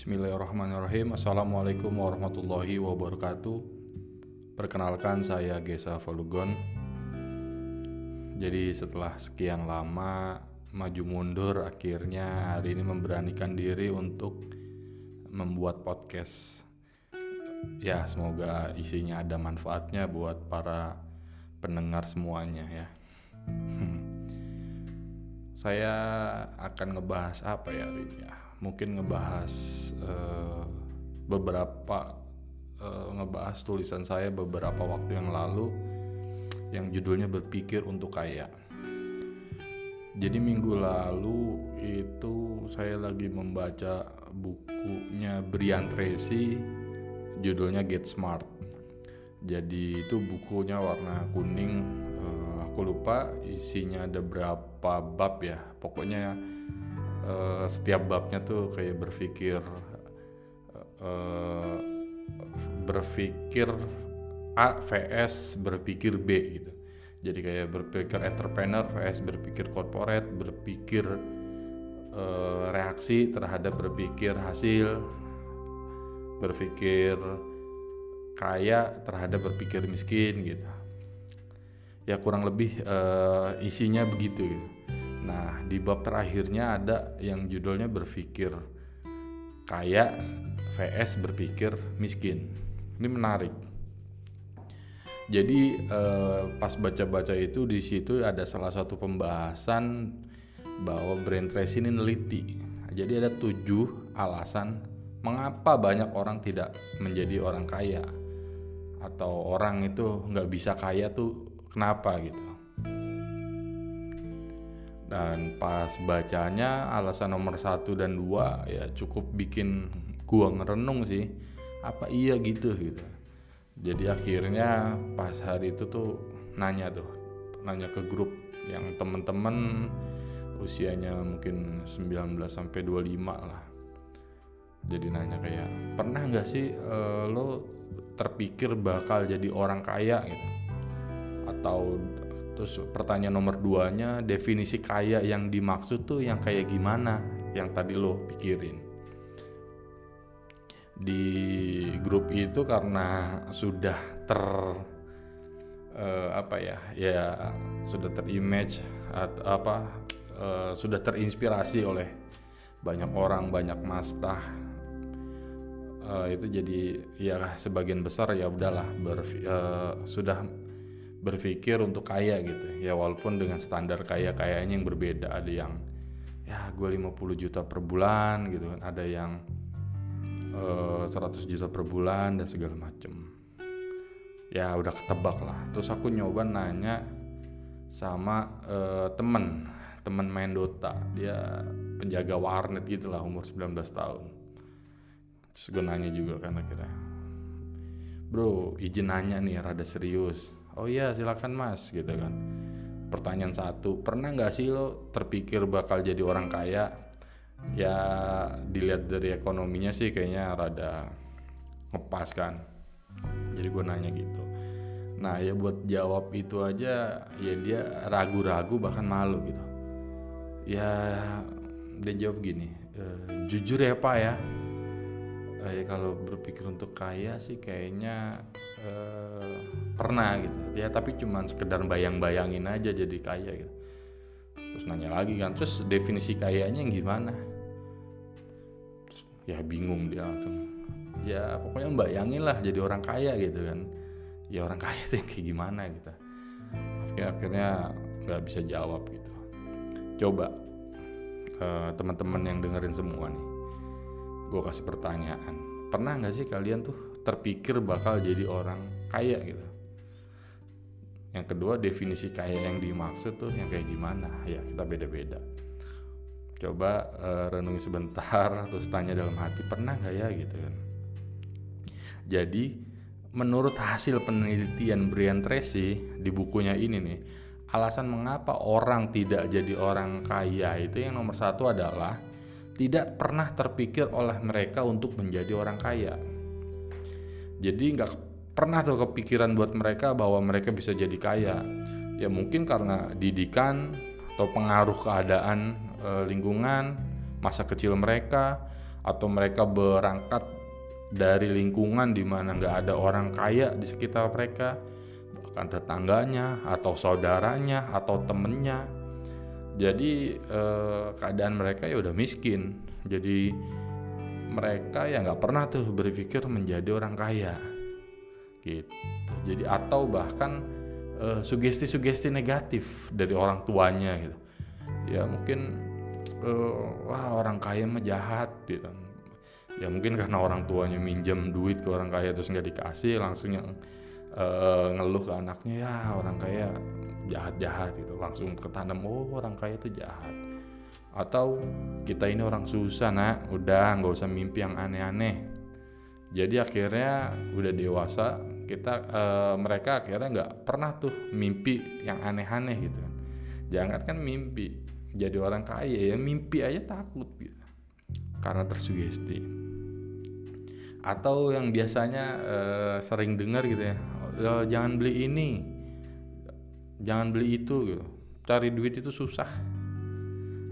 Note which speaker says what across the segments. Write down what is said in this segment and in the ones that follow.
Speaker 1: Bismillahirrahmanirrahim. Assalamualaikum warahmatullahi wabarakatuh. Perkenalkan saya Gesa Falugon Jadi setelah sekian lama maju mundur akhirnya hari ini memberanikan diri untuk membuat podcast. Ya semoga isinya ada manfaatnya buat para pendengar semuanya ya. Saya akan ngebahas apa ya hari ini ya mungkin ngebahas uh, beberapa uh, ngebahas tulisan saya beberapa waktu yang lalu yang judulnya berpikir untuk kaya. Jadi minggu lalu itu saya lagi membaca bukunya Brian Tracy judulnya Get Smart. Jadi itu bukunya warna kuning. Uh, aku lupa isinya ada berapa bab ya. Pokoknya uh, setiap babnya tuh kayak berpikir uh, berpikir A vs berpikir B gitu. Jadi kayak berpikir entrepreneur vs berpikir corporate, berpikir uh, reaksi terhadap berpikir hasil, berpikir kaya terhadap berpikir miskin gitu. Ya kurang lebih uh, isinya begitu gitu. Nah, di bab terakhirnya ada yang judulnya berpikir kaya vs berpikir miskin. Ini menarik. Jadi eh, pas baca-baca itu di situ ada salah satu pembahasan bahwa brain trace ini neliti. Jadi ada tujuh alasan mengapa banyak orang tidak menjadi orang kaya atau orang itu nggak bisa kaya tuh kenapa gitu dan pas bacanya alasan nomor satu dan dua ya cukup bikin gua ngerenung sih. Apa iya gitu gitu. Jadi akhirnya pas hari itu tuh nanya tuh nanya ke grup yang temen-temen usianya mungkin 19 sampai 25 lah. Jadi nanya kayak pernah nggak sih uh, lo terpikir bakal jadi orang kaya? Gitu. Atau Terus pertanyaan nomor duanya, definisi kaya yang dimaksud tuh yang kayak gimana? Yang tadi lo pikirin. Di grup itu karena sudah ter uh, apa ya, ya sudah terimage atau apa uh, sudah terinspirasi oleh banyak orang, banyak mastah uh, itu jadi ya sebagian besar ya udahlah uh, sudah berpikir untuk kaya gitu. Ya walaupun dengan standar kaya kayanya yang berbeda. Ada yang ya gue 50 juta per bulan gitu kan. Ada yang uh, eh, 100 juta per bulan dan segala macem. Ya udah ketebak lah. Terus aku nyoba nanya sama uh, temen. Temen main Dota. Dia penjaga warnet gitu lah umur 19 tahun. Terus gue nanya juga kan akhirnya. Bro izin nanya nih rada serius oh iya silakan mas gitu kan. Pertanyaan satu pernah nggak sih lo terpikir bakal jadi orang kaya? Ya dilihat dari ekonominya sih kayaknya rada ngepas kan. Jadi gue nanya gitu. Nah ya buat jawab itu aja ya dia ragu-ragu bahkan malu gitu. Ya dia jawab gini e, jujur ya pak ya. E, kalau berpikir untuk kaya sih kayaknya e, pernah gitu. Ya tapi cuman sekedar bayang-bayangin aja jadi kaya gitu. Terus nanya lagi kan terus definisi kayanya gimana? Terus, ya bingung dia langsung. Ya pokoknya bayangin lah jadi orang kaya gitu kan. Ya orang kaya tuh kayak gimana gitu. Akhirnya akhirnya nggak bisa jawab gitu. Coba uh, teman-teman yang dengerin semua nih gue kasih pertanyaan. Pernah nggak sih kalian tuh terpikir bakal jadi orang kaya gitu yang kedua definisi kaya yang dimaksud tuh yang kayak gimana? Ya kita beda-beda. Coba uh, renungi sebentar terus tanya dalam hati pernah nggak ya? Gitu kan. Jadi menurut hasil penelitian Brian Tracy di bukunya ini nih alasan mengapa orang tidak jadi orang kaya itu yang nomor satu adalah tidak pernah terpikir oleh mereka untuk menjadi orang kaya. Jadi nggak pernah tuh kepikiran buat mereka bahwa mereka bisa jadi kaya. Ya mungkin karena didikan atau pengaruh keadaan e, lingkungan masa kecil mereka atau mereka berangkat dari lingkungan di mana nggak ada orang kaya di sekitar mereka bahkan tetangganya atau saudaranya atau temennya. Jadi eh, keadaan mereka ya udah miskin. Jadi mereka ya nggak pernah tuh berpikir menjadi orang kaya gitu jadi atau bahkan uh, sugesti-sugesti negatif dari orang tuanya gitu. Ya mungkin uh, wah orang kaya mah jahat gitu. Ya mungkin karena orang tuanya minjem duit ke orang kaya terus nggak dikasih langsung yang uh, ngeluh ke anaknya ya orang kaya jahat-jahat gitu. Langsung ketanam oh orang kaya itu jahat. Atau kita ini orang susah nak. Udah nggak usah mimpi yang aneh-aneh jadi akhirnya udah dewasa kita uh, mereka akhirnya nggak pernah tuh mimpi yang aneh-aneh gitu kan. Jangan kan mimpi jadi orang kaya ya mimpi aja takut gitu. Karena tersugesti. Atau yang biasanya uh, sering dengar gitu ya oh, jangan beli ini jangan beli itu gitu. Cari duit itu susah.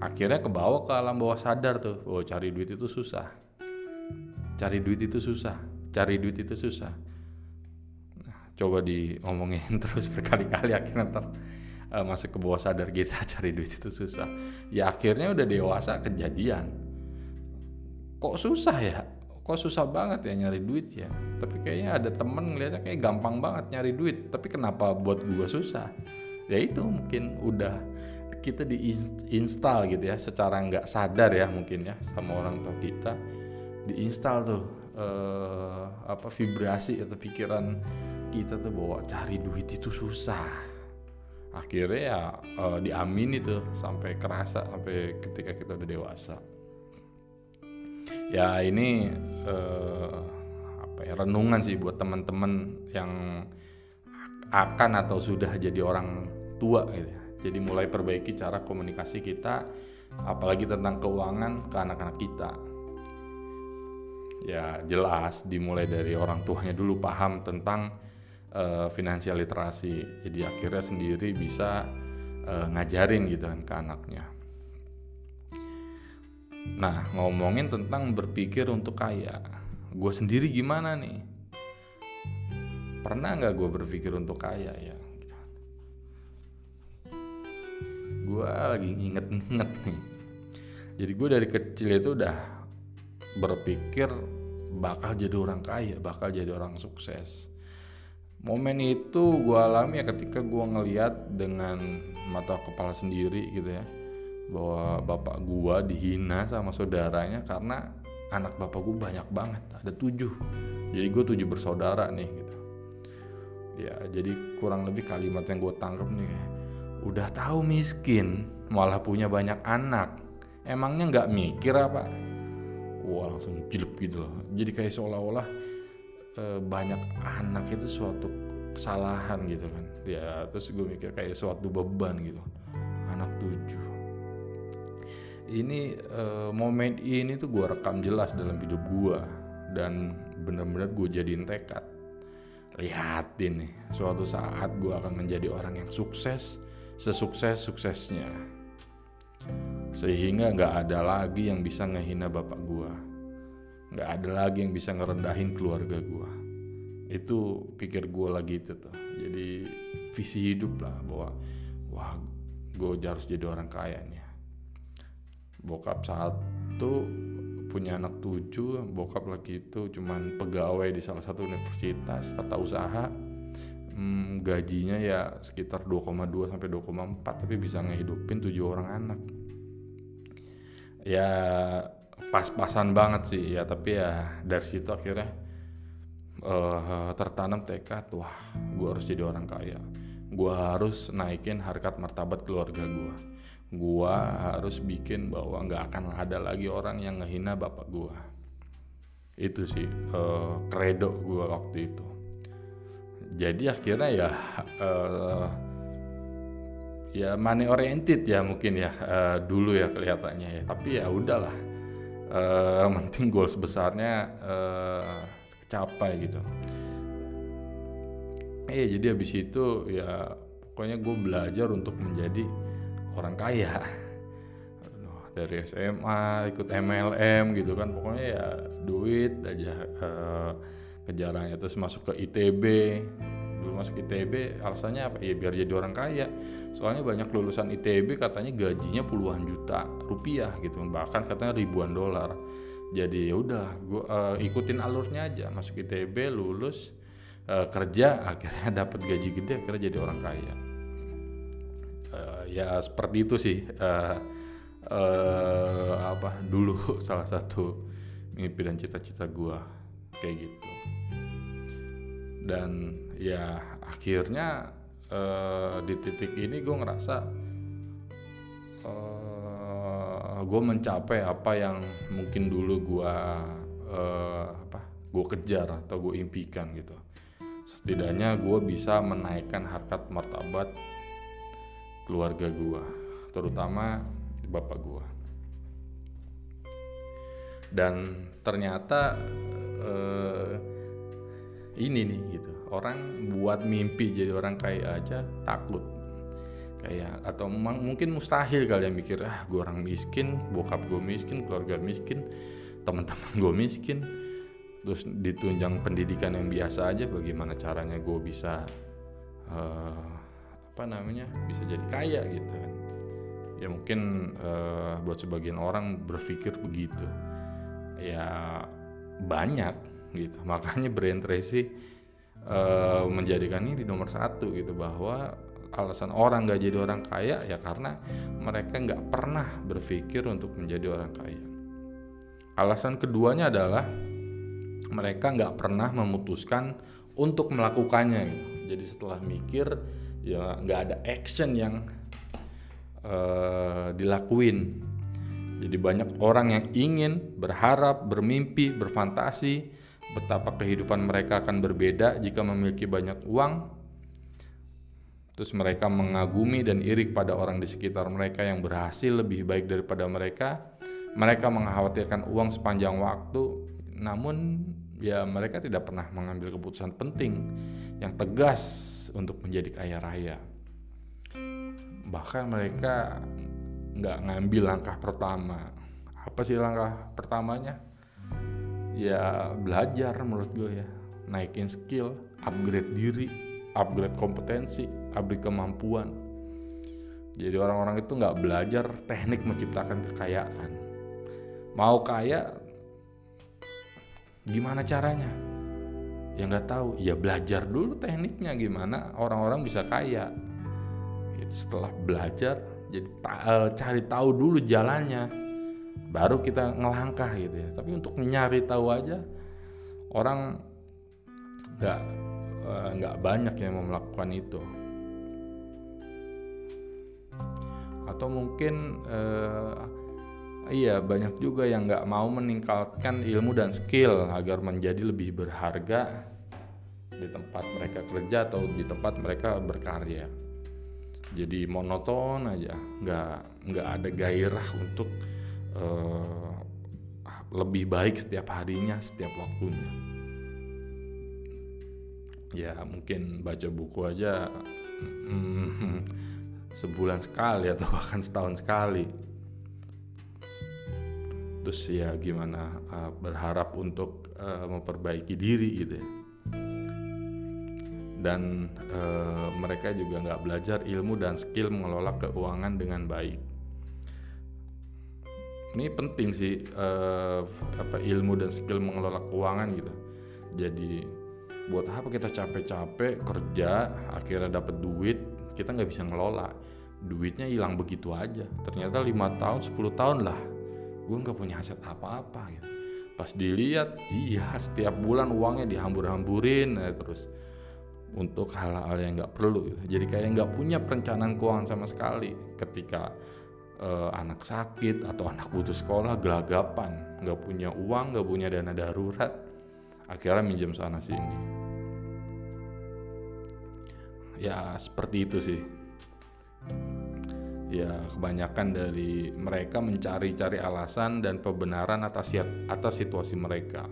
Speaker 1: Akhirnya kebawa ke alam bawah sadar tuh oh cari duit itu susah cari duit itu susah. Cari duit itu susah. Nah, coba diomongin terus berkali-kali akhirnya ntar uh, masuk ke bawah sadar kita cari duit itu susah. Ya akhirnya udah dewasa kejadian. Kok susah ya? Kok susah banget ya nyari duit ya? Tapi kayaknya ada temen ngeliatnya kayak gampang banget nyari duit. Tapi kenapa buat gua susah? Ya itu mungkin udah kita diinstal gitu ya. Secara nggak sadar ya mungkin ya sama orang tua kita diinstal tuh uh, apa vibrasi atau pikiran kita tuh bahwa cari duit itu susah. Akhirnya ya uh, diamini tuh sampai kerasa sampai ketika kita udah dewasa. Ya ini uh, apa ya renungan sih buat teman-teman yang akan atau sudah jadi orang tua gitu ya. jadi mulai perbaiki cara komunikasi kita apalagi tentang keuangan ke anak-anak kita ya jelas dimulai dari orang tuanya dulu paham tentang uh, finansial literasi. Jadi akhirnya sendiri bisa uh, ngajarin gitu kan ke anaknya. Nah ngomongin tentang berpikir untuk kaya gue sendiri gimana nih? Pernah nggak gue berpikir untuk kaya ya? Gue lagi inget-inget nih. Jadi gue dari kecil itu udah berpikir bakal jadi orang kaya, bakal jadi orang sukses. Momen itu gue alami ya ketika gue ngeliat dengan mata kepala sendiri gitu ya bahwa bapak gue dihina sama saudaranya karena anak bapak gue banyak banget ada tujuh. Jadi gue tujuh bersaudara nih gitu. Ya jadi kurang lebih kalimat yang gue tangkap nih udah tahu miskin malah punya banyak anak. Emangnya nggak mikir apa wah langsung jelek gitu loh. Jadi kayak seolah-olah e, banyak anak itu suatu kesalahan gitu kan. Ya terus gue mikir kayak suatu beban gitu. Anak tujuh. Ini e, momen ini tuh gue rekam jelas dalam hidup gue dan bener-bener gue jadiin tekad. Lihatin nih suatu saat gue akan menjadi orang yang sukses sesukses suksesnya sehingga nggak ada lagi yang bisa ngehina bapak gua. Nggak ada lagi yang bisa ngerendahin keluarga gua. Itu pikir gua lagi itu tuh. Jadi visi hidup lah bahwa wah gue harus jadi orang kaya nih. Bokap satu punya anak tujuh bokap lagi itu cuman pegawai di salah satu universitas tata usaha. Hmm, gajinya ya sekitar 2,2 sampai 2,4 tapi bisa ngehidupin tujuh orang anak ya pas-pasan banget sih. Ya tapi ya dari situ akhirnya uh, tertanam tekad wah gue harus jadi orang kaya. Gue harus naikin harkat martabat keluarga gue gue harus bikin bahwa nggak akan ada lagi orang yang ngehina bapak gue itu sih uh, kredo gue waktu itu. Jadi akhirnya ya uh, ya money oriented ya mungkin ya uh, dulu ya kelihatannya ya. Tapi ya udahlah uh, penting goals besarnya uh, capai gitu. Eh jadi habis itu ya pokoknya gue belajar untuk menjadi orang kaya. Dari SMA ikut MLM gitu kan. Pokoknya ya duit aja uh, kejarannya terus masuk ke ITB dulu masuk ITB alasannya apa? Ya biar jadi orang kaya. Soalnya banyak lulusan ITB katanya gajinya puluhan juta rupiah gitu. Bahkan katanya ribuan dolar. Jadi ya udah gue uh, ikutin alurnya aja. Masuk ITB lulus uh, kerja akhirnya dapat gaji gede akhirnya jadi orang kaya. Uh, ya seperti itu sih. Uh, uh, apa? Dulu salah satu mimpi dan cita-cita gue kayak gitu dan ya akhirnya uh, di titik ini gue ngerasa uh, gue mencapai apa yang mungkin dulu gue uh, apa gue kejar atau gue impikan gitu. Setidaknya gue bisa menaikkan harkat martabat keluarga gue terutama bapak gua. Dan ternyata uh, ini nih gitu. Orang buat mimpi jadi orang kaya aja takut. Kayak atau mungkin mustahil kalian mikir ah gue orang miskin bokap gue miskin keluarga miskin teman-teman gue miskin. Terus ditunjang pendidikan yang biasa aja bagaimana caranya gue bisa uh, apa namanya bisa jadi kaya gitu kan. Ya mungkin uh, buat sebagian orang berpikir begitu. Ya banyak gitu. Makanya Brian Tracy uh, menjadikan ini di nomor satu gitu bahwa alasan orang nggak jadi orang kaya ya karena mereka nggak pernah berpikir untuk menjadi orang kaya. Alasan keduanya adalah mereka nggak pernah memutuskan untuk melakukannya gitu. Jadi setelah mikir ya nggak ada action yang uh, dilakuin. Jadi banyak orang yang ingin, berharap, bermimpi, berfantasi betapa kehidupan mereka akan berbeda jika memiliki banyak uang. Terus mereka mengagumi dan iri pada orang di sekitar mereka yang berhasil lebih baik daripada mereka. Mereka mengkhawatirkan uang sepanjang waktu, namun ya mereka tidak pernah mengambil keputusan penting yang tegas untuk menjadi kaya raya bahkan mereka nggak ngambil langkah pertama apa sih langkah pertamanya ya belajar menurut gue ya. Naikin skill upgrade diri upgrade kompetensi upgrade kemampuan. Jadi orang-orang itu nggak belajar teknik menciptakan kekayaan. Mau kaya gimana caranya? Ya nggak tahu. Ya belajar dulu tekniknya gimana orang-orang bisa kaya. Setelah belajar jadi uh, cari tahu dulu jalannya baru kita ngelangkah gitu ya. Tapi untuk nyari tahu aja orang nggak uh, nggak banyak yang mau melakukan itu. Atau mungkin uh, iya banyak juga yang nggak mau meningkatkan ilmu dan skill agar menjadi lebih berharga di tempat mereka kerja atau di tempat mereka berkarya. Jadi monoton aja nggak nggak ada gairah untuk uh, lebih baik setiap harinya setiap waktunya. Ya mungkin baca buku aja mm, sebulan sekali atau bahkan setahun sekali. Terus ya gimana uh, berharap untuk uh, memperbaiki diri gitu ya. Dan e, mereka juga nggak belajar ilmu dan skill mengelola keuangan dengan baik. Ini penting sih e, apa ilmu dan skill mengelola keuangan gitu. Jadi buat apa kita capek-capek kerja akhirnya dapat duit kita nggak bisa ngelola duitnya hilang begitu aja ternyata lima tahun 10 tahun lah gue nggak punya aset apa-apa gitu pas dilihat iya setiap bulan uangnya dihambur-hamburin ya, terus untuk hal-hal yang nggak perlu gitu. jadi kayak nggak punya perencanaan keuangan sama sekali ketika uh, anak sakit atau anak butuh sekolah gelagapan nggak punya uang nggak punya dana darurat akhirnya minjem sana sini ya seperti itu sih ya kebanyakan dari mereka mencari-cari alasan dan pembenaran atas atas situasi mereka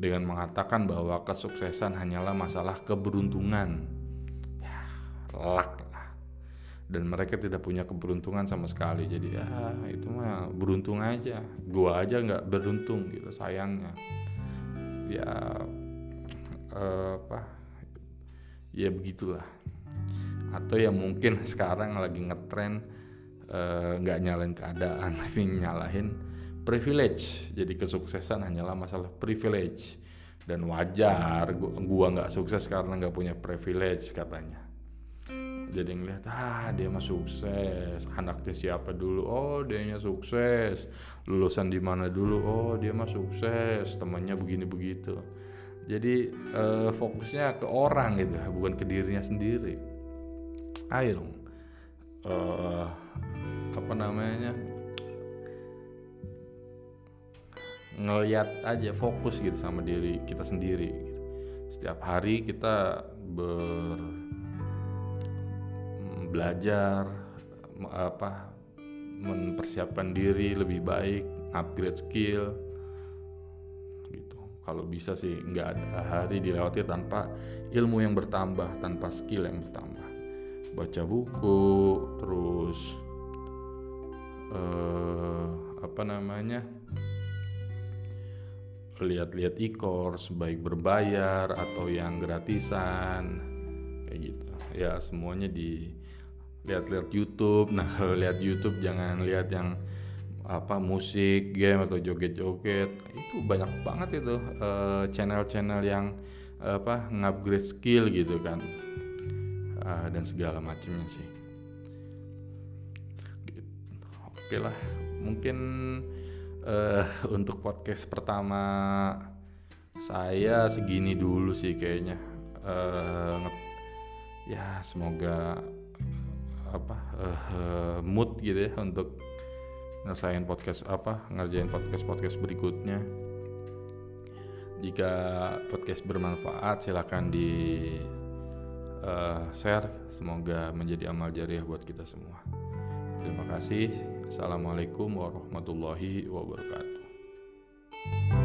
Speaker 1: dengan mengatakan bahwa kesuksesan hanyalah masalah keberuntungan. Ya, luck. Dan mereka tidak punya keberuntungan sama sekali. Jadi ya itu mah beruntung aja. Gua aja nggak beruntung gitu sayangnya. Ya eh, apa? Ya begitulah. Atau ya mungkin sekarang lagi ngetren eh, nggak uh, nyalain keadaan tapi nyalahin privilege. Jadi kesuksesan hanyalah masalah privilege. Dan wajar gua nggak sukses karena nggak punya privilege katanya jadi ngeliat ah dia mah sukses. Anaknya siapa dulu? Oh dia sukses. Lulusan di mana dulu? Oh dia mah sukses. Temannya begini begitu jadi uh, fokusnya ke orang gitu bukan ke dirinya sendiri. Ayo dong. Uh, apa namanya? Ngeliat aja fokus gitu sama diri kita sendiri. Setiap hari kita ber belajar apa mempersiapkan diri lebih baik upgrade skill gitu. Kalau bisa sih nggak ada hari dilewati tanpa ilmu yang bertambah tanpa skill yang bertambah. Baca buku terus eh, apa namanya lihat-lihat e-course baik berbayar atau yang gratisan kayak gitu. Ya semuanya di lihat-lihat YouTube. Nah kalau lihat YouTube jangan lihat yang apa musik, game atau joget-joget. Itu banyak banget itu uh, channel-channel yang uh, apa ngupgrade skill gitu kan uh, dan segala macamnya sih. Oke lah, mungkin uh, untuk podcast pertama saya segini dulu sih kayaknya. Uh, ya semoga apa uh, mood gitu ya untuk ngerasain podcast apa ngerjain podcast podcast berikutnya. Jika podcast bermanfaat silahkan di uh, share. Semoga menjadi amal jariah buat kita semua. Terima kasih. Assalamualaikum warahmatullahi wabarakatuh